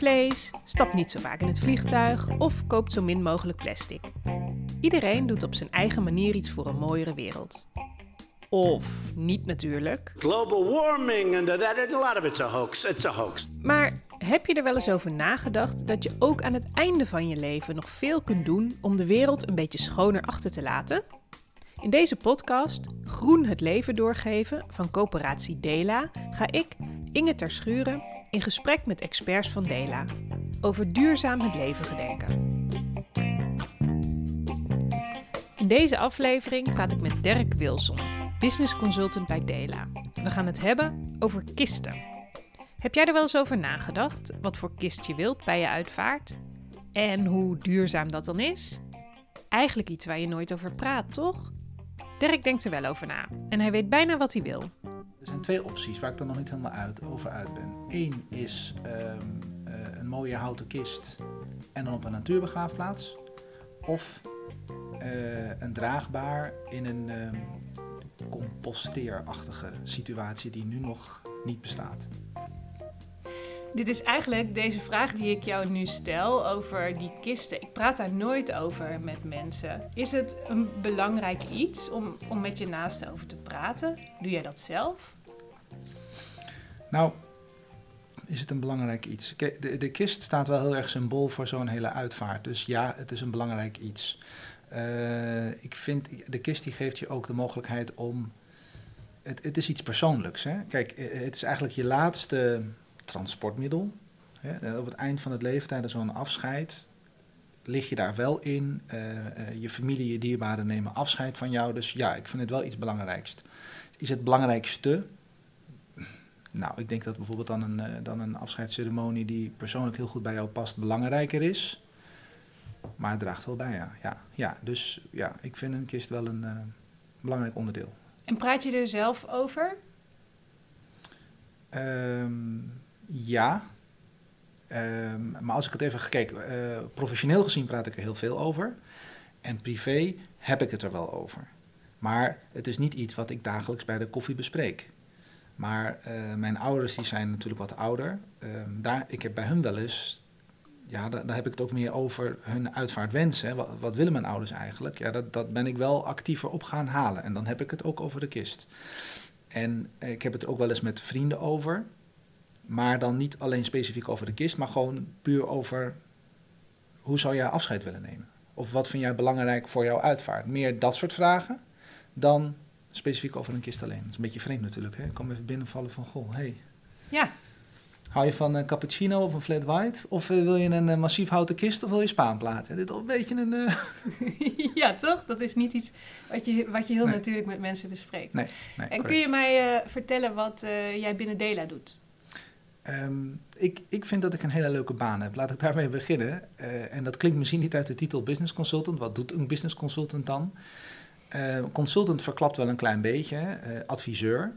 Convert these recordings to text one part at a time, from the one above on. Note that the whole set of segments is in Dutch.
vlees, stapt niet zo vaak in het vliegtuig of koopt zo min mogelijk plastic. Iedereen doet op zijn eigen manier iets voor een mooiere wereld. Of niet natuurlijk. Global warming and that, a lot of it's a hoax. It's a hoax. Maar heb je er wel eens over nagedacht dat je ook aan het einde van je leven nog veel kunt doen om de wereld een beetje schoner achter te laten? In deze podcast, Groen het leven doorgeven van coöperatie Dela, ga ik, Inge Terschuren, in gesprek met experts van Dela over duurzaam het leven gedenken. In deze aflevering praat ik met Dirk Wilson, business consultant bij Dela. We gaan het hebben over kisten. Heb jij er wel eens over nagedacht wat voor kist je wilt bij je uitvaart? En hoe duurzaam dat dan is? Eigenlijk iets waar je nooit over praat, toch? Dirk denkt er wel over na en hij weet bijna wat hij wil. Er zijn twee opties waar ik dan nog niet helemaal uit, over uit ben. Eén is um, uh, een mooie houten kist en dan op een natuurbegraafplaats. Of uh, een draagbaar in een um, composteerachtige situatie die nu nog niet bestaat. Dit is eigenlijk deze vraag die ik jou nu stel over die kisten. Ik praat daar nooit over met mensen. Is het een belangrijk iets om, om met je naasten over te praten? Doe jij dat zelf? Nou, is het een belangrijk iets? De, de kist staat wel heel erg symbool voor zo'n hele uitvaart. Dus ja, het is een belangrijk iets. Uh, ik vind, de kist die geeft je ook de mogelijkheid om... Het, het is iets persoonlijks. Hè? Kijk, het is eigenlijk je laatste transportmiddel. Hè? Op het eind van het leven, tijdens zo'n afscheid, lig je daar wel in. Uh, uh, je familie, je dierbaren nemen afscheid van jou. Dus ja, ik vind het wel iets belangrijks. Is het belangrijkste? Nou, ik denk dat bijvoorbeeld dan een, uh, dan een afscheidsceremonie die persoonlijk heel goed bij jou past, belangrijker is. Maar het draagt wel bij, ja. ja, ja dus ja, ik vind een kist wel een belangrijk onderdeel. En praat je er zelf over? Um, ja. Um, maar als ik het even gekeken, uh, professioneel gezien praat ik er heel veel over. En privé heb ik het er wel over. Maar het is niet iets wat ik dagelijks bij de koffie bespreek. Maar uh, mijn ouders die zijn natuurlijk wat ouder. Um, daar, ik heb bij hun wel eens, ja, daar, heb ik het ook meer over hun uitvaartwensen. Wat, wat willen mijn ouders eigenlijk? Ja, dat, dat ben ik wel actiever op gaan halen. En dan heb ik het ook over de kist. En ik heb het ook wel eens met vrienden over. Maar dan niet alleen specifiek over de kist, maar gewoon puur over hoe zou jij afscheid willen nemen? Of wat vind jij belangrijk voor jouw uitvaart? Meer dat soort vragen dan specifiek over een kist alleen. Dat is een beetje vreemd natuurlijk. Hè? Ik kom even binnenvallen van, goh, hey. Ja. Hou je van een cappuccino of een flat white? Of uh, wil je een uh, massief houten kist of wil je spaanplaat? Ja, dit is al een beetje een... Uh... ja, toch? Dat is niet iets wat je, wat je heel nee. natuurlijk met mensen bespreekt. Nee, nee En kun je mij vertellen wat jij binnen Dela doet? Um, ik, ik vind dat ik een hele leuke baan heb. Laat ik daarmee beginnen. Uh, en dat klinkt misschien niet uit de titel business consultant. Wat doet een business consultant dan? Uh, consultant verklapt wel een klein beetje, uh, adviseur.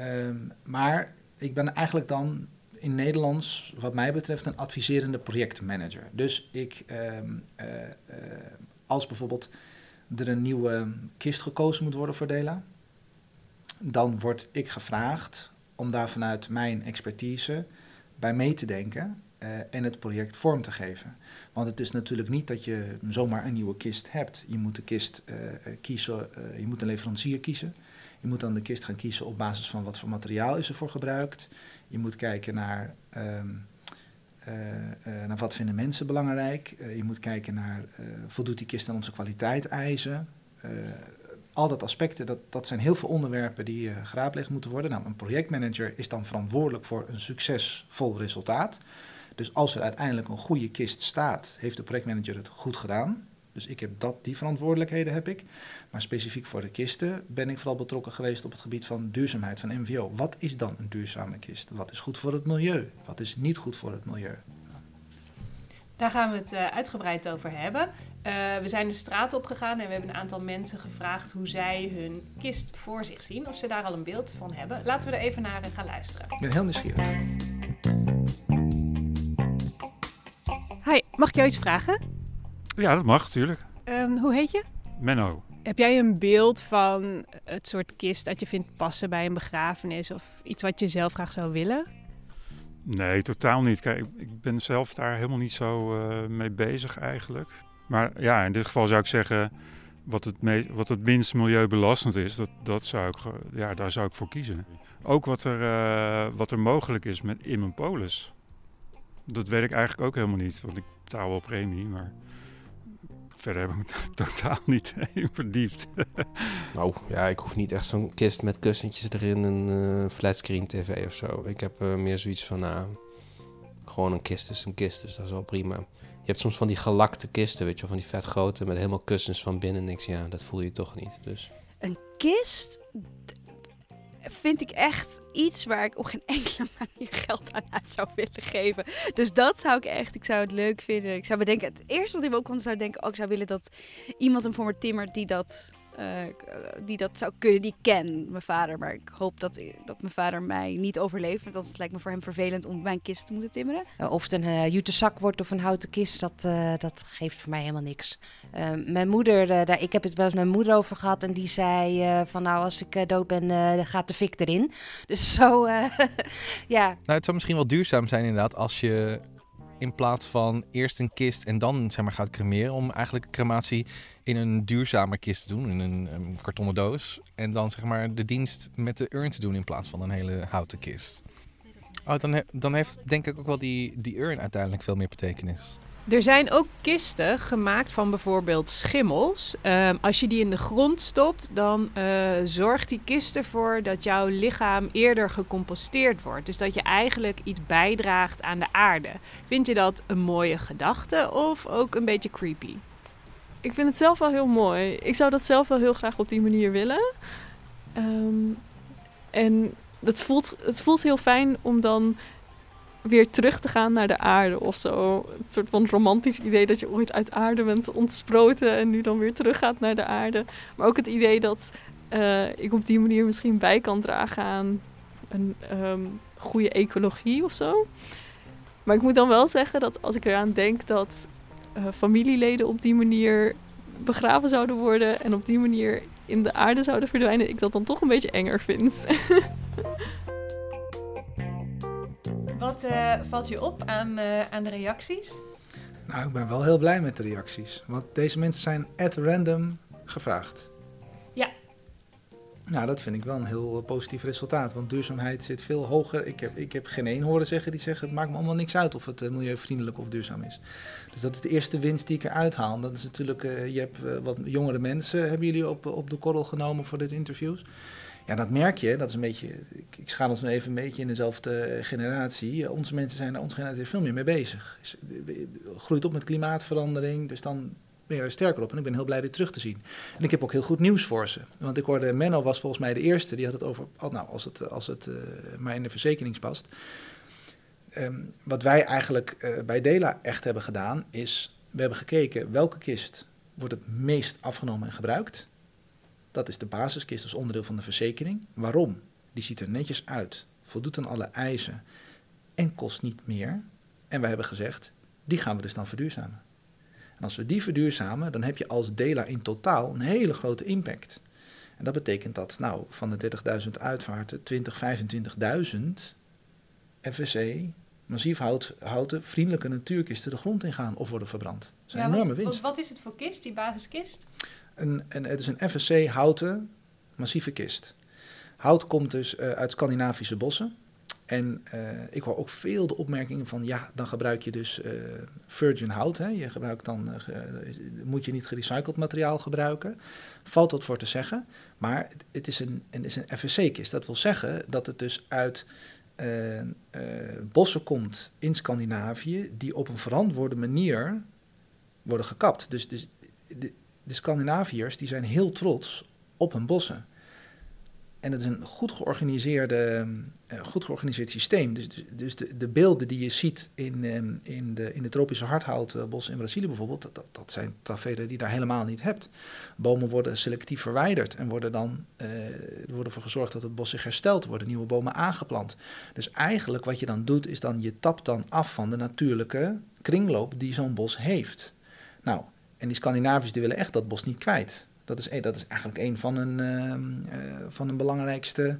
Um, maar ik ben eigenlijk dan in Nederlands, wat mij betreft, een adviserende projectmanager. Dus ik, um, als bijvoorbeeld er een nieuwe kist gekozen moet worden voor Dela, dan word ik gevraagd om daar vanuit mijn expertise bij mee te denken uh, en het project vorm te geven. Want het is natuurlijk niet dat je zomaar een nieuwe kist hebt. Je moet de kist uh, kiezen, uh, je moet een leverancier kiezen. Je moet dan de kist gaan kiezen op basis van wat voor materiaal is er voor gebruikt. Je moet kijken naar, um, naar wat vinden mensen belangrijk. je moet kijken naar, voldoet die kist aan onze kwaliteitseisen al dat aspecten, dat, dat zijn heel veel onderwerpen die uh, geraadpleegd moeten worden. Nou, een projectmanager is dan verantwoordelijk voor een succesvol resultaat. Dus als er uiteindelijk een goede kist staat, heeft de projectmanager het goed gedaan. Dus ik heb dat, die verantwoordelijkheden heb ik. Maar specifiek voor de kisten ben ik vooral betrokken geweest op het gebied van duurzaamheid van MVO. Wat is dan een duurzame kist? Wat is goed voor het milieu? Wat is niet goed voor het milieu? Daar gaan we het uh, uitgebreid over hebben. Uh, we zijn de straat opgegaan en we hebben een aantal mensen gevraagd hoe zij hun kist voor zich zien. Of ze daar al een beeld van hebben. Laten we er even naar gaan luisteren. Ik ben heel nieuwsgierig. Hi, mag ik jou iets vragen? Ja, dat mag natuurlijk. Um, hoe heet je? Menno. Heb jij een beeld van het soort kist dat je vindt passen bij een begrafenis of iets wat je zelf graag zou willen? Nee, totaal niet. Kijk, ik- ben zelf daar helemaal niet zo eh, mee bezig eigenlijk. Maar ja, in dit geval zou ik zeggen, wat het, me- wat het minst milieubelastend is, dat, dat zou ik, ja, daar zou ik voor kiezen. Ook wat er, eh, wat er mogelijk is met in mijn polis. Dat weet ik eigenlijk ook helemaal niet, want ik betaal wel premie, maar verder heb ik me totaal niet in verdiept. Nou ja, ik hoef niet echt zo'n kist met kussentjes erin, een eh, flatscreen tv of zo. Ik heb eh, meer zoiets van, nou, gewoon een kist is een kist, dus dat is wel prima. Je hebt soms van die gelakte kisten, weet je wel, van die vet grote met helemaal kussens van binnen. Niks, ja, dat voel je toch niet. Dus Een kist vind ik echt iets waar ik op geen enkele manier geld aan zou willen geven. Dus dat zou ik echt, ik zou het leuk vinden. Ik zou bedenken, het eerste wat ik ook kon, zou denken, oh, ik zou willen dat iemand hem voor me timmert die dat, eh, die dat zou kunnen. Die ken, mijn vader. Maar ik hoop dat, dat mijn vader mij niet overleeft. Want dat lijkt me voor hem vervelend om mijn kist te moeten timmeren. Of het een uh, jute zak wordt of een houten kist, dat, uh, dat geeft voor mij helemaal niks. Uh, mijn moeder, uh, daar, ik heb het wel eens met mijn moeder over gehad en die zei uh, van nou als ik uh, dood ben, uh, gaat de fik erin. Dus zo, uh, ja. Nou, het zou misschien wel duurzaam zijn inderdaad als je in plaats van eerst een kist en dan zeg maar gaat cremeren, om eigenlijk crematie in een duurzame kist te doen, in een, kartonnen doos. En dan zeg maar de dienst met de urn te doen in plaats van een hele houten kist. Oh, dan, dan heeft denk ik ook wel die, die urn uiteindelijk veel meer betekenis. Er zijn ook kisten gemaakt van bijvoorbeeld schimmels. Um, als je die in de grond stopt, dan uh, zorgt die kist ervoor dat jouw lichaam eerder gecomposteerd wordt. Dus dat je eigenlijk iets bijdraagt aan de aarde. Vind je dat een mooie gedachte of ook een beetje creepy? Ik vind het zelf wel heel mooi. Ik zou dat zelf wel heel graag op die manier willen. Um, en het voelt, het voelt heel fijn om dan weer terug te gaan naar de aarde of zo. Een soort van romantisch idee dat je ooit uit aarde bent ontsproten en nu dan weer terug gaat naar de aarde. Maar ook het idee dat uh, ik op die manier misschien bij kan dragen aan een um, goede ecologie of zo. Maar ik moet dan wel zeggen dat als ik eraan denk dat uh, familieleden op die manier begraven zouden worden en op die manier in de aarde zouden verdwijnen, ik dat dan toch een beetje enger vind. Wat uh, valt je op aan, uh, aan de reacties? Nou, ik ben wel heel blij met de reacties. Want deze mensen zijn at random gevraagd. Ja. Nou, dat vind ik wel een heel positief resultaat. Want duurzaamheid zit veel hoger. Ik heb, ik heb geen één horen zeggen die zegt... het maakt me allemaal niks uit of het milieuvriendelijk of duurzaam is. Dus dat is de eerste winst die ik eruit haal. Dat is natuurlijk... je hebt wat jongere mensen... hebben jullie op, op de korrel genomen voor dit interview. Ja, dat merk je. Dat is een beetje. Ik, ik ons nu even een beetje in dezelfde generatie. Onze mensen zijn onze generatie veel meer mee bezig. Groeit op met klimaatverandering. Dus dan ben je er sterker op. En ik ben heel blij dit terug te zien. En ik heb ook heel goed nieuws voor ze. Want ik hoorde, Menno was volgens mij de eerste. Die had het over. Nou, als het, als het uh, maar in de verzekering past. Um, wat wij eigenlijk uh, bij Dela echt hebben gedaan. Is. We hebben gekeken welke kist wordt het meest afgenomen en gebruikt. Dat is de basiskist als onderdeel van de verzekering. Waarom? Die ziet er netjes uit, voldoet aan alle eisen en kost niet meer. En we hebben gezegd, die gaan we dus dan verduurzamen. En als we die verduurzamen, dan heb je als Dela in totaal een hele grote impact. En dat betekent dat nou, van de 30.000 uitvaarten 20, 25.000 FSC, massief hout, houten, vriendelijke natuurkisten de grond ingaan of worden verbrand. Dat is een ja, enorme wat, winst. Wat is het voor kist, die basiskist? Een, het is een FSC houten massieve kist. Hout komt dus uh, uit Scandinavische bossen. En uh, ik hoor ook veel de opmerkingen van ja, dan gebruik je dus uh, virgin hout. Hè. Je gebruikt dan, moet je niet gerecycled materiaal gebruiken. Valt wat voor te zeggen. Maar het, is een, het is een FSC-kist. Dat wil zeggen dat het dus uit bossen komt in Scandinavië die op een verantwoorde manier worden gekapt. Dus, dus de Scandinaviërs die zijn heel trots op hun bossen. En het is een goed, georganiseerde, uh, goed georganiseerd systeem. Dus, dus de, de, beelden die je ziet in, um, in, de, in de tropische hardhoutbossen in Brazilië bijvoorbeeld, dat, dat, zijn tafereelen die je daar helemaal niet hebt. Bomen worden selectief verwijderd en worden dan er wordt ervoor gezorgd dat het bos zich herstelt, worden nieuwe bomen aangeplant. Dus eigenlijk wat je dan doet, is dan je tapt dan af van de natuurlijke kringloop die zo'n bos heeft. Nou, en die Scandinaviërs die willen echt dat bos niet kwijt. Dat is, dat is eigenlijk een van hun, uh, uh, van hun belangrijkste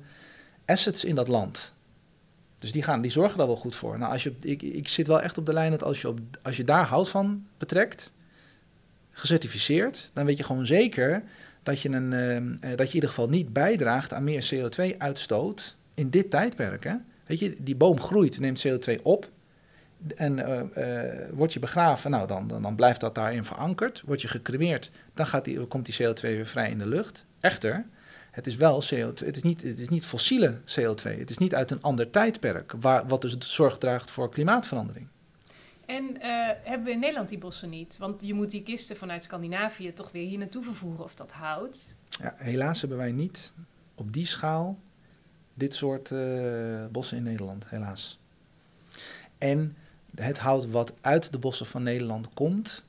assets in dat land. Dus die, gaan, die zorgen daar wel goed voor. Nou, als je, ik, ik zit wel echt op de lijn dat als je, op, als je daar hout van betrekt, gecertificeerd, dan weet je gewoon zeker dat je, een, eh, eh, dat je in ieder geval niet bijdraagt aan meer CO2-uitstoot in dit tijdperk. Hè? Weet je, die boom groeit, neemt CO2 op. En uh, word je begraven, nou dan, dan, dan, blijft dat daarin verankerd. Word je gecremeerd, dan gaat die, komt die CO2 weer vrij in de lucht. Echter, het is wel CO2, het is niet, het is niet fossiele CO2. Het is niet uit een ander tijdperk, waar, wat dus zorg draagt voor klimaatverandering. En uh, hebben we in Nederland die bossen niet? Want je moet die kisten vanuit Scandinavië toch weer hier naartoe vervoeren of dat hout. Ja, helaas hebben wij niet op die schaal dit soort uh, bossen in Nederland, helaas. En het hout wat uit de bossen van Nederland komt,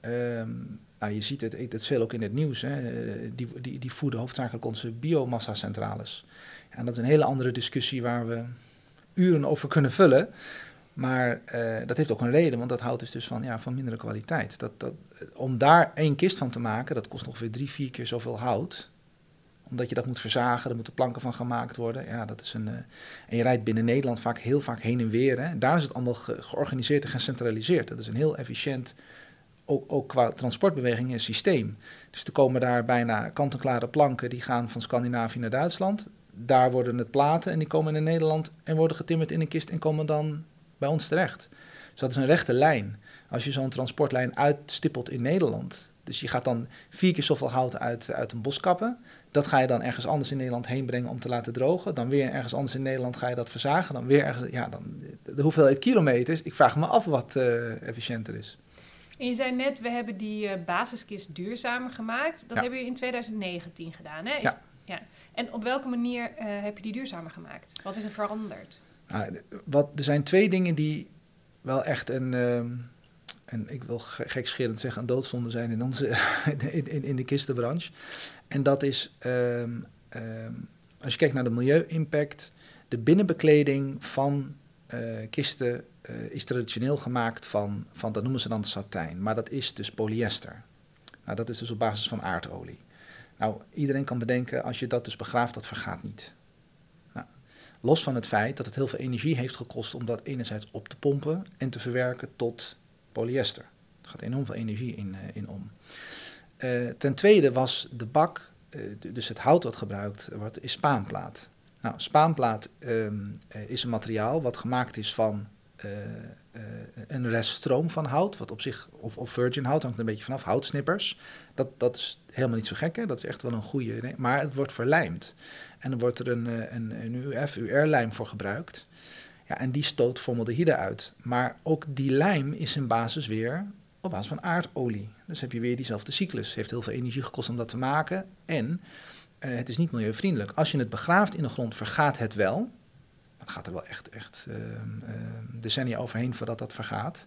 um, nou, je ziet het, het veel ook in het nieuws, hè, die, die, die voeden hoofdzakelijk onze biomassa-centrales. En dat is een hele andere discussie waar we uren over kunnen vullen. Maar uh, dat heeft ook een reden, want dat hout is dus van, ja, van mindere kwaliteit. Dat, dat, om daar één kist van te maken, dat kost ongeveer drie, vier keer zoveel hout. Omdat je dat moet verzagen, er moeten planken van gemaakt worden. Ja, dat is een, uh, en je rijdt binnen Nederland vaak heel vaak heen en weer. Hè. Daar is het allemaal ge georganiseerd en gecentraliseerd. Dat is een heel efficiënt, ook, ook qua transportbeweging, een systeem. Dus er komen daar bijna kant-en-klare planken die gaan van Scandinavië naar Duitsland. Daar worden het platen en die komen naar Nederland en worden getimmerd in een kist en komen dan bij ons terecht. Dus dat is een rechte lijn. Als je zo'n transportlijn uitstippelt in Nederland, dus je gaat dan vier keer zoveel hout uit, uit een bos kappen, dat ga je dan ergens anders in Nederland heen brengen om te laten drogen. Dan weer ergens anders in Nederland ga je dat verzagen. Dan weer ergens, ja, dan de hoeveelheid kilometers. Ik vraag me af wat uh, efficiënter is. En je zei net, we hebben die uh, basiskist duurzamer gemaakt. Dat ja. hebben je in 2019 gedaan, hè? Is, ja. ja. En op welke manier uh, heb je die duurzamer gemaakt? Wat is er veranderd? Nou, wat, er zijn twee dingen die wel echt een, uh, en ik wil gekscherend zeggen, een doodzonde zijn in, onze, in, in, in de kistenbranche. En dat is, um, um, als je kijkt naar de milieu-impact, de binnenbekleding van uh, kisten uh, is traditioneel gemaakt van, van, dat noemen ze dan satijn, maar dat is dus polyester. Nou, dat is dus op basis van aardolie. Nou, iedereen kan bedenken, als je dat dus begraaft, dat vergaat niet. Los van het feit dat het heel veel energie heeft gekost om dat enerzijds op te pompen en te verwerken tot polyester. Er gaat enorm veel energie in, uh, in om. Uh, ten tweede was de bak, uh, dus het hout wat gebruikt wordt, is spaanplaat. Nou, spaanplaat um, is een materiaal wat gemaakt is van een reststroom van hout, wat op zich, of, of virgin hout, hangt een beetje vanaf, houtsnippers. Dat, dat is helemaal niet zo gek, hè? dat is echt wel een goede, nee, maar het wordt verlijmd. En dan wordt er een, een, een UF, UR-lijm voor gebruikt. Ja, en die stoot formaldehyde uit. Maar ook die lijm is in basis weer op basis van aardolie. Dus heb je weer diezelfde cyclus. Heeft heel veel energie gekost om dat te maken. En uh, het is niet milieuvriendelijk. Als je het begraaft in de grond, vergaat het wel. Dan gaat er wel echt, echt uh, uh, decennia overheen voordat dat vergaat.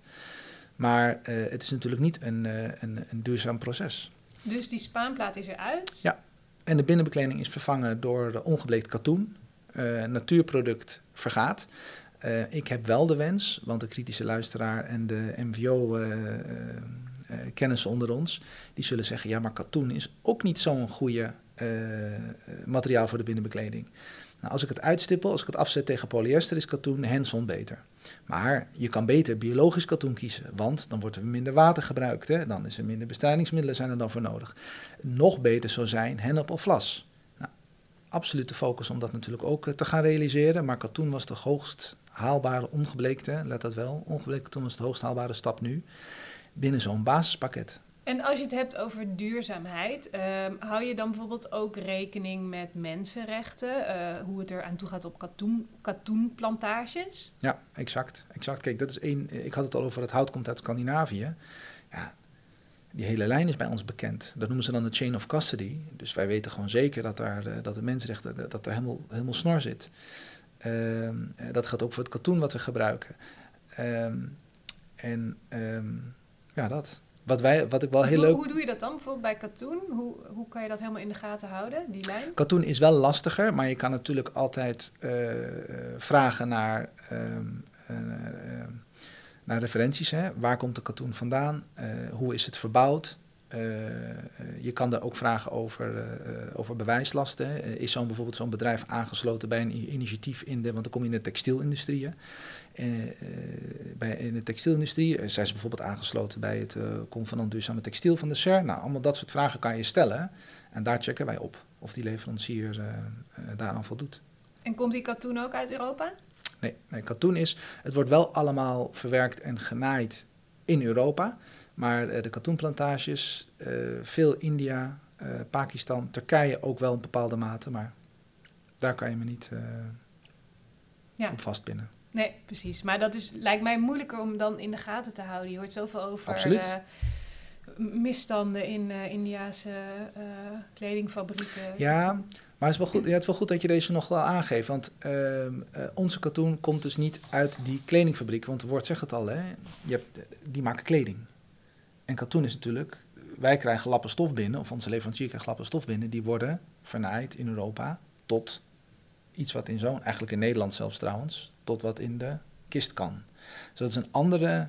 Maar het is natuurlijk niet een, een, een duurzaam proces. Dus die spaanplaat is eruit? Ja. En de binnenbekleding is vervangen door ongebleekt katoen. Natuurproduct vergaat. Uh, ik heb wel de wens, want de kritische luisteraar en de MVO-kennissen uh, onder ons, die zullen zeggen, ja, maar katoen is ook niet zo'n goede materiaal voor de binnenbekleding. Nou, als ik het uitstippel, als ik het afzet tegen polyester, is katoen hands-on beter. Maar je kan beter biologisch katoen kiezen, want dan wordt er minder water gebruikt. Hè? Dan is er minder bestrijdingsmiddelen zijn er dan voor nodig. Nog beter zou zijn hennep of vlas. Nou, absolute focus om dat natuurlijk ook te gaan realiseren. Maar katoen was de hoogst haalbare, ongebleekte, let dat wel, ongebleekt katoen was de hoogst haalbare stap nu, binnen zo'n basispakket. En als je het hebt over duurzaamheid, um, hou je dan bijvoorbeeld ook rekening met mensenrechten? Uh, hoe het er aan toe gaat op katoen, katoenplantages? Ja, exact, exact. Kijk, dat is één. Ik had het al over het hout komt uit Scandinavië. Ja, die hele lijn is bij ons bekend. Dat noemen ze dan de chain of custody. Dus wij weten gewoon zeker dat, daar, dat de mensenrechten dat er helemaal, helemaal snor zit. Um, dat gaat ook voor het katoen wat we gebruiken. Um, en um, ja, dat. Wat, wij, wat ik wel heel hoe, leuk... Hoe doe je dat dan bijvoorbeeld bij katoen? Hoe, hoe kan je dat helemaal in de gaten houden, die lijn? Katoen is wel lastiger, maar je kan natuurlijk altijd uh, vragen naar, uh, naar referenties. Hè? Waar komt de katoen vandaan? hoe is het verbouwd? Eh, eh, je kan daar ook vragen over, eh, over bewijslasten. Is zo'n bijvoorbeeld zo'n bedrijf aangesloten bij een initiatief in de, want dan kom je in de textielindustrie. hè. Bij, in de textielindustrie zijn ze bijvoorbeeld aangesloten bij het Convenant Duurzame Textiel van de SER. Nou, allemaal dat soort vragen kan je stellen. En daar checken wij op of die leverancier daaraan voldoet. En komt die katoen ook uit Europa? Nee, nee, katoen is, het wordt wel allemaal verwerkt en genaaid in Europa. Maar eh, de katoenplantages, eh, veel India, eh, Pakistan, Turkije ook wel in bepaalde mate. Maar daar kan je me niet Ja. op vastpinnen. Nee, precies. Maar dat is, lijkt mij moeilijker om dan in de gaten te houden. Je hoort zoveel over misstanden in Indiase eh, kledingfabrieken. Ja, maar het is, wel goed, ja, het is wel goed dat je deze nog wel aangeeft. Want ehm, eh, onze katoen komt dus niet uit die kledingfabriek. Want het woord zegt het al, hè? Je hebt, die maken kleding. En katoen is natuurlijk... Wij krijgen lappen stof binnen, of onze leverancier krijgt lappen stof binnen. Die worden vernaaid in Europa tot iets wat in zo'n... Eigenlijk in Nederland zelfs trouwens, tot wat in de kist kan. Dus dat is een andere...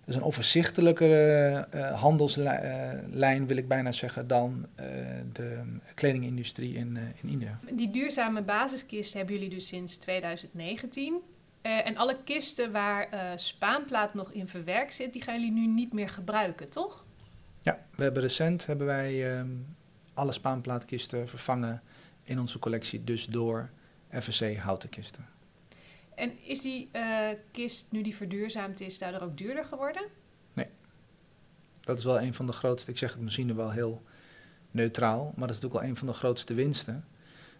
Dat is een overzichtelijkere eh, handelslijn, wil ik bijna zeggen, dan eh, de kledingindustrie in, eh, in India. Die duurzame basiskisten hebben jullie dus sinds 2019. Eh, en alle kisten waar eh, spaanplaat nog in verwerkt zit, die gaan jullie nu niet meer gebruiken, toch? Ja, we hebben recent hebben wij ehm, alle spaanplaatkisten vervangen in onze collectie, dus door FSC houten kisten. En is die eh, kist, nu die verduurzaamd is, daardoor ook duurder geworden? Dat is wel een van de grootste, ik zeg het misschien wel heel neutraal, maar dat is natuurlijk wel een van de grootste winsten.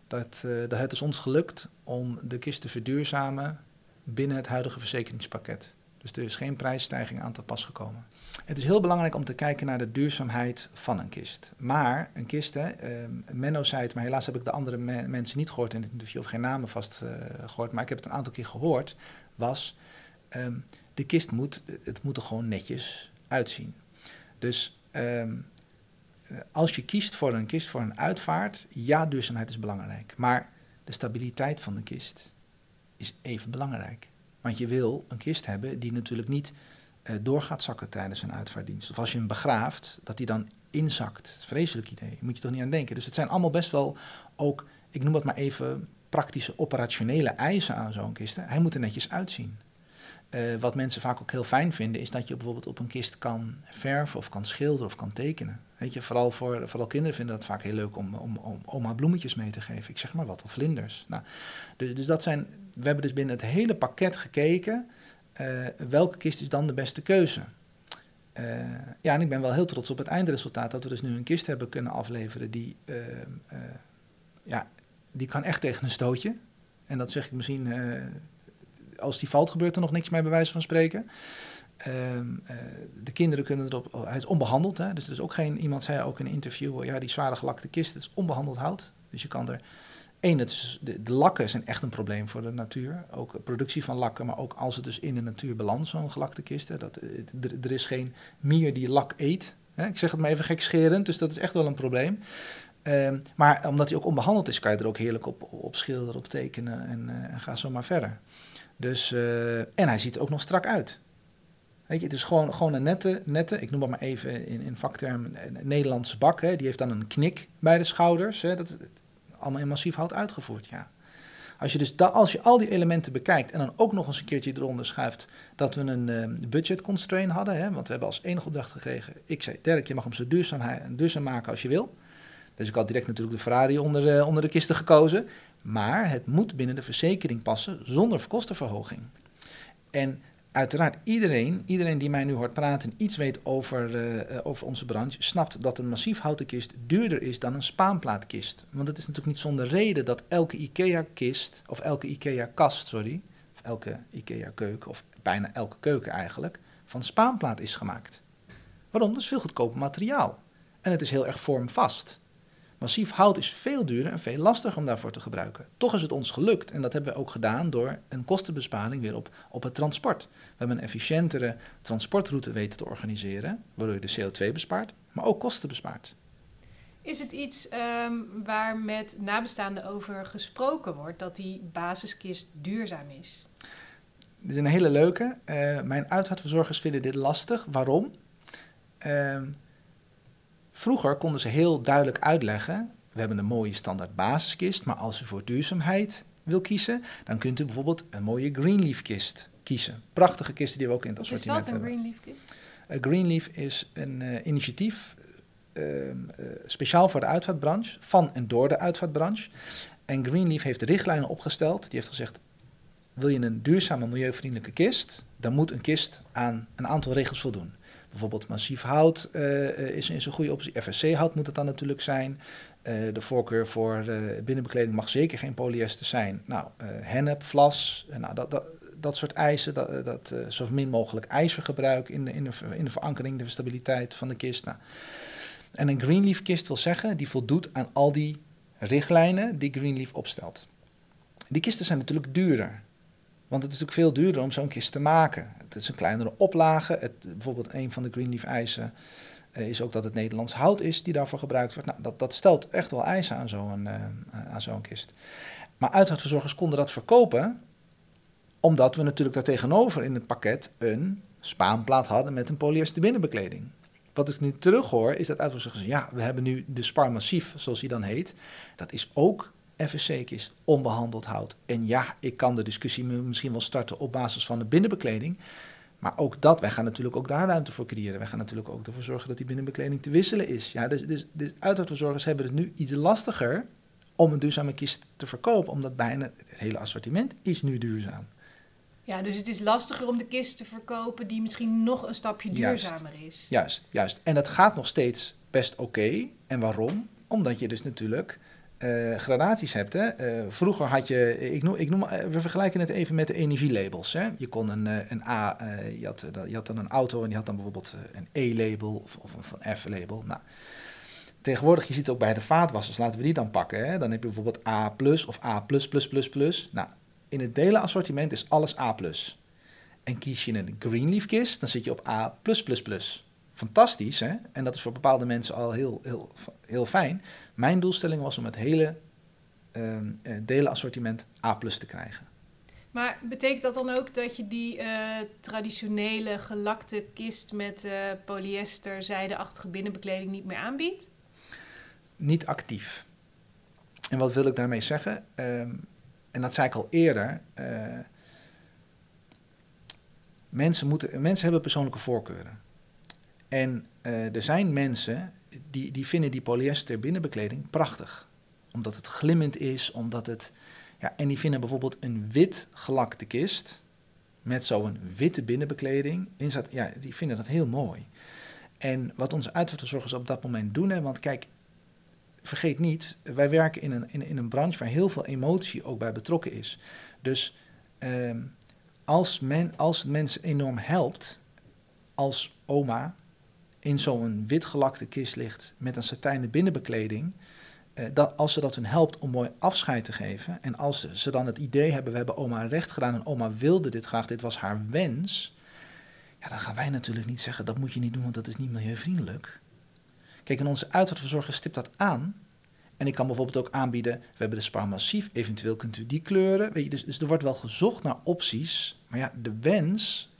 Dat, dat het is ons gelukt om de kist te verduurzamen binnen het huidige verzekeringspakket. Dus er is geen prijsstijging aan te pas gekomen. Het is heel belangrijk om te kijken naar de duurzaamheid van een kist. Maar een kist, hè, eh, Menno zei het, maar helaas heb ik de andere me- mensen niet gehoord in het interview, of geen namen vast eh, gehoord, maar ik heb het een aantal keer gehoord, was ehm, de kist moet, het moet er gewoon netjes uitzien. Dus ehm, eh, als je kiest voor een kist voor een uitvaart, ja, duurzaamheid is belangrijk. Maar de stabiliteit van de kist is even belangrijk. Want je wil een kist hebben die natuurlijk niet eh, door gaat zakken tijdens een uitvaartdienst. Of als je hem begraaft, dat die dan inzakt. Vreselijk idee. Moet je toch niet aan denken. Dus het zijn allemaal best wel ook, ik noem het maar even, praktische operationele eisen aan zo'n kist. Hij moet er netjes uitzien. Eh, wat mensen vaak ook heel fijn vinden, is dat je bijvoorbeeld op een kist kan verven of kan schilderen of kan tekenen. Weet je, vooral, voor, vooral kinderen vinden dat vaak heel leuk om, om, om oma bloemetjes mee te geven. Ik zeg maar wat, of vlinders. Nou, dus, dus dat zijn, we hebben dus binnen het hele pakket gekeken, eh, welke kist is dan de beste keuze. Eh, ja, en ik ben wel heel trots op het eindresultaat dat we dus nu een kist hebben kunnen afleveren die, eh, ja, die kan echt tegen een stootje. En dat zeg ik misschien, als die valt gebeurt er nog niks mee bij wijze van spreken. Ehm, eh, de kinderen kunnen erop, oh, hij is onbehandeld, hè, dus er is ook geen, iemand zei ook in een interview, ja die zware gelakte kist, het is onbehandeld hout. Dus je kan er, één, het is, de, lakken zijn echt een probleem voor de natuur, ook productie van lakken, maar ook als het dus in de natuur belandt, zo'n gelakte kist, hè, dat, eh, er, is geen mier die lak eet. Hè, ik zeg het maar even gekscherend, dus dat is echt wel een probleem. Ehm, maar omdat hij ook onbehandeld is, kan je er ook heerlijk op, op schilderen, op tekenen en, en ga zo maar verder. Dus, eh, en hij ziet er ook nog strak uit. Weet je, het is gewoon, gewoon een nette, nette, ik noem het maar even in, in vaktermen, een Nederlandse bak. Hè, die heeft dan een knik bij de schouders. Hè, dat, allemaal in massief hout uitgevoerd, ja. Als je, dus als je al die elementen bekijkt en dan ook nog eens een keertje eronder schuift dat we een eh, budget constraint hadden. Hè, want we hebben als enige opdracht gekregen, ik zei, Dirk, je mag hem zo duurzaam, duurzaam maken als je wil. Dus ik had direct natuurlijk de Ferrari onder, eh, onder de kisten gekozen. Maar het moet binnen de verzekering passen zonder kostenverhoging. En uiteraard iedereen, iedereen die mij nu hoort praten en iets weet over, eh, over onze branche, snapt dat een massief houten kist duurder is dan een spaanplaatkist. Want het is natuurlijk niet zonder reden dat elke IKEA-kist, of elke IKEA-kast, sorry, of elke IKEA-keuken, of bijna elke keuken eigenlijk, van spaanplaat is gemaakt. Waarom? Dat is veel goedkoper materiaal. En het is heel erg vormvast. Massief hout is veel duurder en veel lastiger om daarvoor te gebruiken. Toch is het ons gelukt en dat hebben we ook gedaan door een kostenbesparing weer op, op het transport. We hebben een efficiëntere transportroute weten te organiseren, waardoor je de CO2 bespaart, maar ook kosten bespaart. Is het iets ehm, waar met nabestaanden over gesproken wordt, dat die basiskist duurzaam is? Dit is een hele leuke. Eh, mijn uitvaartverzorgers vinden dit lastig. Waarom? Ehm, Vroeger konden ze heel duidelijk uitleggen, we hebben een mooie standaard basiskist, maar als u voor duurzaamheid wil kiezen, dan kunt u bijvoorbeeld een mooie Greenleaf kist kiezen. Prachtige kisten die we ook in het Wat is assortiment dat, een hebben. Greenleaf kist? Eh, Greenleaf is een eh, initiatief ehm, eh, speciaal voor de uitvaartbranche, van en door de uitvaartbranche. En Greenleaf heeft richtlijnen opgesteld. Die heeft gezegd, wil je een duurzame, milieuvriendelijke kist, dan moet een kist aan een aantal regels voldoen. Bijvoorbeeld massief hout eh, eh, is, een goede optie. FSC-hout moet het dan natuurlijk zijn. Eh, de voorkeur voor binnenbekleding mag zeker geen polyester zijn. Nou, hennep, vlas, nou, dat, dat, dat soort eisen. Dat, dat zo min mogelijk ijzergebruik in de, in, de, in de verankering, de stabiliteit van de kist. Nou. En een Greenleaf kist wil zeggen, die voldoet aan al die richtlijnen die Greenleaf opstelt. Die kisten zijn natuurlijk duurder. Want het is natuurlijk veel duurder om zo'n kist te maken. Het is een kleinere oplage. Het, bijvoorbeeld een van de Greenleaf eisen eh, is ook dat het Nederlands hout is die daarvoor gebruikt wordt. Nou, dat, dat stelt echt wel eisen aan zo'n eh, zo'n kist. Maar uitvaartverzorgers konden dat verkopen omdat we natuurlijk daartegenover in het pakket een spaanplaat hadden met een polyester binnenbekleding. Wat ik nu terughoor is dat uitvaartverzorgers zeggen, ja, we hebben nu de Spar Massief, zoals die dan heet. Dat is ook FSC-kist, onbehandeld hout. En ja, ik kan de discussie misschien wel starten op basis van de binnenbekleding. Maar ook dat, wij gaan natuurlijk ook daar ruimte voor creëren. Wij gaan natuurlijk ook ervoor zorgen dat die binnenbekleding te wisselen is. Ja, dus, dus, dus uitvaartverzorgers hebben het nu iets lastiger om een duurzame kist te verkopen. Omdat bijna het hele assortiment is nu duurzaam. Ja, dus het is lastiger om de kist te verkopen die misschien nog een stapje Juist. duurzamer is. Juist, juist. En dat gaat nog steeds best oké. En waarom? Omdat je dus natuurlijk eh, gradaties hebt. Hè? Eh, vroeger had je, ik noem, ik noem, eh, we vergelijken het even met de energielabels. Hè? Je kon een, een A, je, had, je had dan een auto en die had dan bijvoorbeeld een E-label of, of een F-label. Nou, tegenwoordig, je ziet ook bij de vaatwassers, laten we die dan pakken. Hè? Dan heb je bijvoorbeeld A of A. Nou, in het delen assortiment is alles A. En kies je een Greenleaf kist, dan zit je op A fantastisch, hè? En dat is voor bepaalde mensen al heel, heel, heel fijn. Mijn doelstelling was om het hele eh, delenassortiment A te krijgen. Maar betekent dat dan ook dat je die eh, traditionele gelakte kist met eh, polyester, zijdeachtige binnenbekleding niet meer aanbiedt? Niet actief. En wat wil ik daarmee zeggen? Ehm, en dat zei ik al eerder. mensen, moeten, mensen hebben persoonlijke voorkeuren. En eh, er zijn mensen die, die vinden die polyester binnenbekleding prachtig. Omdat het glimmend is, omdat het... Ja, en die vinden bijvoorbeeld een wit gelakte kist met zo'n witte binnenbekleding. In zat, ja, die vinden dat heel mooi. En wat onze uitvaartverzorgers op dat moment doen, hè, want kijk, vergeet niet, wij werken in een, in, in een branche waar heel veel emotie ook bij betrokken is. Dus ehm, als, men, als het mensen enorm helpt, als oma in zo'n wit gelakte kist ligt met een satijnen binnenbekleding, eh, dat, als ze dat hun helpt om mooi afscheid te geven, en als ze, dan het idee hebben, we hebben oma recht gedaan en oma wilde dit graag, dit was haar wens, ja, dan gaan wij natuurlijk niet zeggen, dat moet je niet doen, want dat is niet milieuvriendelijk. Kijk, en onze uitvaartverzorger stipt dat aan. En ik kan bijvoorbeeld ook aanbieden, we hebben de Spar Massief, eventueel kunt u die kleuren. Weet je, dus, dus er wordt wel gezocht naar opties. Maar ja, de wens,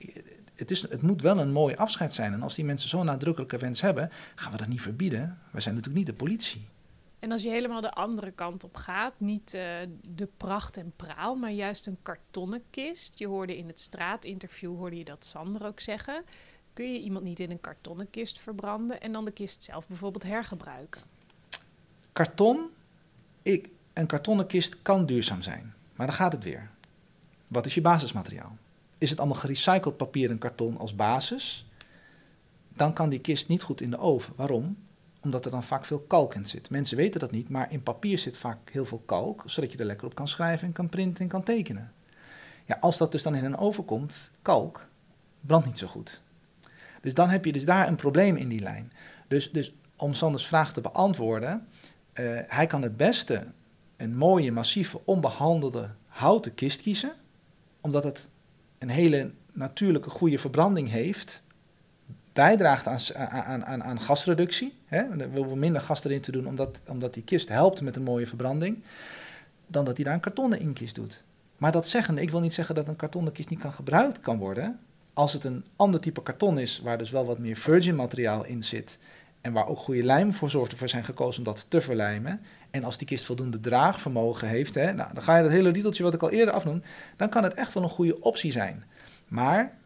het, is, het moet wel een mooi afscheid zijn. En als die mensen zo'n nadrukkelijke wens hebben, gaan we dat niet verbieden. Wij zijn natuurlijk niet de politie. En als je helemaal de andere kant op gaat, niet eh, de pracht en praal, maar juist een kartonnen kist. Je hoorde in het straatinterview, hoorde je dat Sander ook zeggen. Kun je iemand niet in een kartonnen kist verbranden en dan de kist zelf bijvoorbeeld hergebruiken? Karton, ik, een kartonnen kist kan duurzaam zijn. Maar dan gaat het weer. Wat is je basismateriaal? Is het allemaal gerecycled papier en karton als basis? Dan kan die kist niet goed in de oven. Waarom? Omdat er dan vaak veel kalk in zit. Mensen weten dat niet, maar in papier zit vaak heel veel kalk, zodat je er lekker op kan schrijven en kan printen en kan tekenen. Ja, als dat dus dan in een oven komt, kalk, brandt niet zo goed. Dus dan heb je dus daar een probleem in die lijn. Dus, dus om Sanders vraag te beantwoorden, uh, hij kan het beste een mooie, massieve, onbehandelde houten kist kiezen, omdat het een hele natuurlijke, goede verbranding heeft, bijdraagt aan, aan, aan, aan gasreductie. Hè? We hoeven minder gas erin te doen, omdat, omdat die kist helpt met een mooie verbranding, dan dat hij daar een kartonnen inkist doet. Maar dat zeggende, ik wil niet zeggen dat een kartonnen kist niet kan gebruikt kan worden. Als het een ander type karton is, waar dus wel wat meer virgin materiaal in zit, en waar ook goede lijm voor zorgt ervoor zijn gekozen om dat te verlijmen. En als die kist voldoende draagvermogen heeft, hè, nou, dan ga je dat hele riedeltje wat ik al eerder afnoem, dan kan het echt wel een goede optie zijn. Maar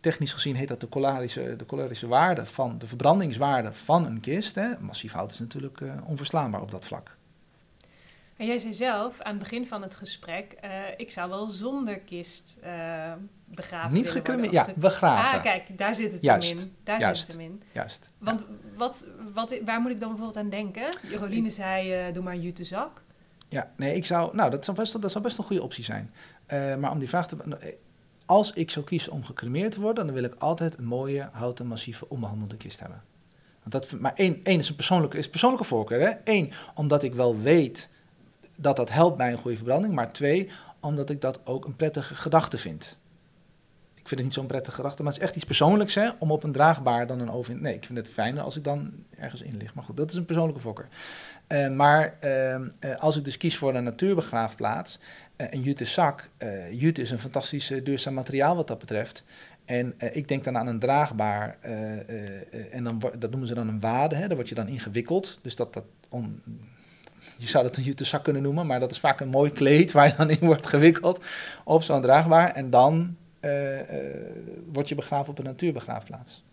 technisch gezien heet dat de colorische, de waarde van de verbrandingswaarde van een kist. Hè. Massief hout is natuurlijk uh, onverslaanbaar op dat vlak. En jij zei zelf aan het begin van het gesprek, uh, ik zou wel zonder kist uh, begraven Niet gecremeerd, ja, begraven. Ah, kijk, daar zit het Juist. hem in. Daar Juist. zit het hem in. Juist. Want wat, wat, waar moet ik dan bijvoorbeeld aan denken? Joline zei, uh, doe maar een jute zak. Ja, nee, ik zou, nou, dat zou best, dat zou best een goede optie zijn. maar om die vraag te als ik zou kiezen om gecremeerd te worden, dan wil ik altijd een mooie, houten, massieve, onbehandelde kist hebben. Want dat, maar één, één is een persoonlijke, is persoonlijke voorkeur. Hè? Eén, omdat ik wel weet dat dat helpt bij een goede verbranding. Maar twee, omdat ik dat ook een prettige gedachte vind. Ik vind het niet zo'n prettige gedachte, maar het is echt iets persoonlijks hè, om op een draagbaar dan een oven... Nee, ik vind het fijner als ik dan ergens in lig. Maar goed, dat is een persoonlijke voorkeur. Uh, maar uh, als ik dus kies voor een natuurbegraafplaats, uh, een jute zak, jute is een fantastisch duurzaam materiaal wat dat betreft. En ik denk dan aan een draagbaar, en dan, dat noemen ze dan een wade, hè, daar word je dan ingewikkeld. Dus dat, dat je zou dat een jute zak kunnen noemen, maar dat is vaak een mooi kleed waar je dan in wordt gewikkeld op zo'n draagbaar. En dan word je begraven op een natuurbegraafplaats.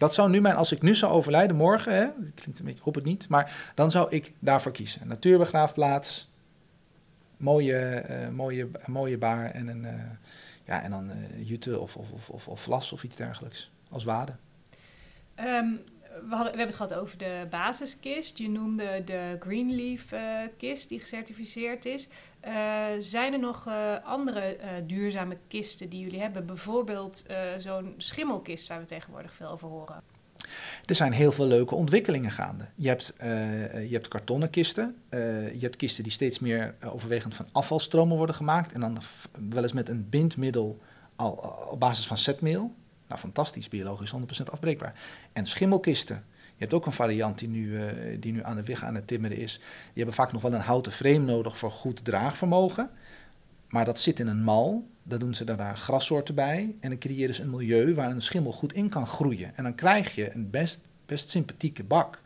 Dat zou nu mijn, als ik nu zou overlijden morgen, hè, klinkt een beetje, hoop het niet, maar dan zou ik daarvoor kiezen. Natuurbegraafplaats, mooie, uh, mooie, mooie baar en, een, uh, ja, en dan uh, jute of, of, of, of, of vlas of iets dergelijks als wade. Um, we, hadden, we hebben het gehad over de basiskist. Je noemde de Greenleaf kist die gecertificeerd is. Uh, zijn er nog uh, andere uh, duurzame kisten die jullie hebben? Bijvoorbeeld zo'n schimmelkist waar we tegenwoordig veel over horen. Er zijn heel veel leuke ontwikkelingen gaande. Je hebt, je hebt kartonnen kisten. je hebt kisten die steeds meer overwegend van afvalstromen worden gemaakt. En dan wel eens met een bindmiddel al, op basis van zetmeel. Nou, fantastisch, biologisch 100% afbreekbaar. En schimmelkisten. Je hebt ook een variant die nu, uh, die nu aan de weg aan het timmeren is. Je hebt vaak nog wel een houten frame nodig voor goed draagvermogen. Maar dat zit in een mal. Dan doen ze daar grassoorten bij. En dan creëren ze een milieu waar een schimmel goed in kan groeien. En dan krijg je een best, best sympathieke bak.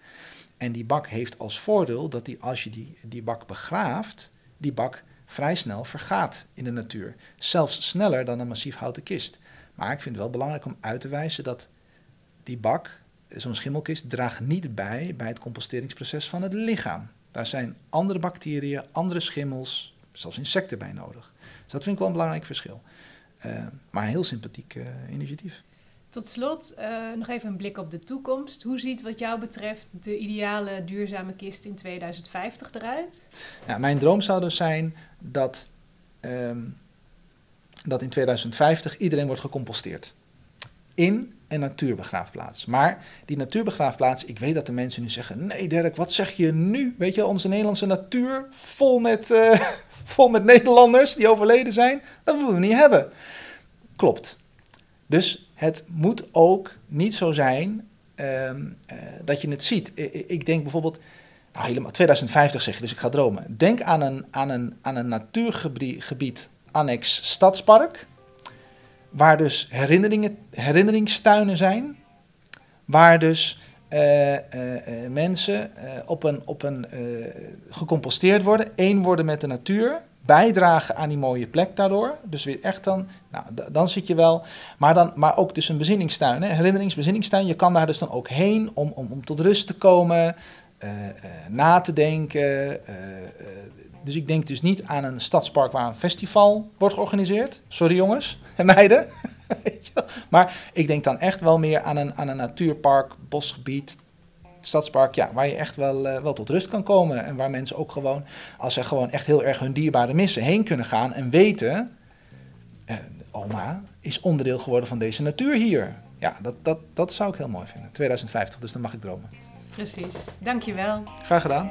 En die bak heeft als voordeel dat die, als je die, die bak begraaft, die bak vrij snel vergaat in de natuur. Zelfs sneller dan een massief houten kist. Maar ik vind het wel belangrijk om uit te wijzen dat die bak zo'n schimmelkist draagt niet bij bij het composteringsproces van het lichaam. Daar zijn andere bacteriën, andere schimmels, zelfs insecten bij nodig. Dus dat vind ik wel een belangrijk verschil. Uh, maar een heel sympathiek uh, initiatief. Tot slot uh, nog even een blik op de toekomst. Hoe ziet wat jou betreft de ideale duurzame kist in 2050 eruit? Ja, mijn droom zou dus zijn dat, um, dat in 2050 iedereen wordt gecomposteerd. In een natuurbegraafplaats. Maar die natuurbegraafplaats, ik weet dat de mensen nu zeggen: nee, Dirk, wat zeg je nu? Weet je, onze Nederlandse natuur vol met, uh, vol met Nederlanders die overleden zijn, dat willen we niet hebben. Klopt. Dus het moet ook niet zo zijn uh, uh, dat je het ziet. I ik denk bijvoorbeeld. Nou, helemaal 2050 zeg je, dus ik ga dromen. Denk aan een, aan een, aan een natuurgebied annex stadspark waar dus herinneringen, herinneringstuinen zijn, waar dus uh, uh, uh, mensen op een, op een gecomposteerd worden, één worden met de natuur, bijdragen aan die mooie plek daardoor. Dus weer echt dan, nou, dan zit je wel, maar, dan, maar ook dus een bezinningstuin, hè, herinneringsbezinningstuin. Je kan daar dus dan ook heen om, om, om tot rust te komen, na te denken. Dus ik denk dus niet aan een stadspark waar een festival wordt georganiseerd. Sorry jongens en meiden. maar ik denk dan echt wel meer aan een, aan een natuurpark, bosgebied, stadspark, ja, waar je echt wel, uh, wel tot rust kan komen. En waar mensen ook gewoon, als ze gewoon echt heel erg hun dierbare missen, heen kunnen gaan en weten, uh, oma is onderdeel geworden van deze natuur hier. Ja, dat, dat, dat zou ik heel mooi vinden. 2050, dus dan mag ik dromen. Precies. Dankjewel. Graag gedaan.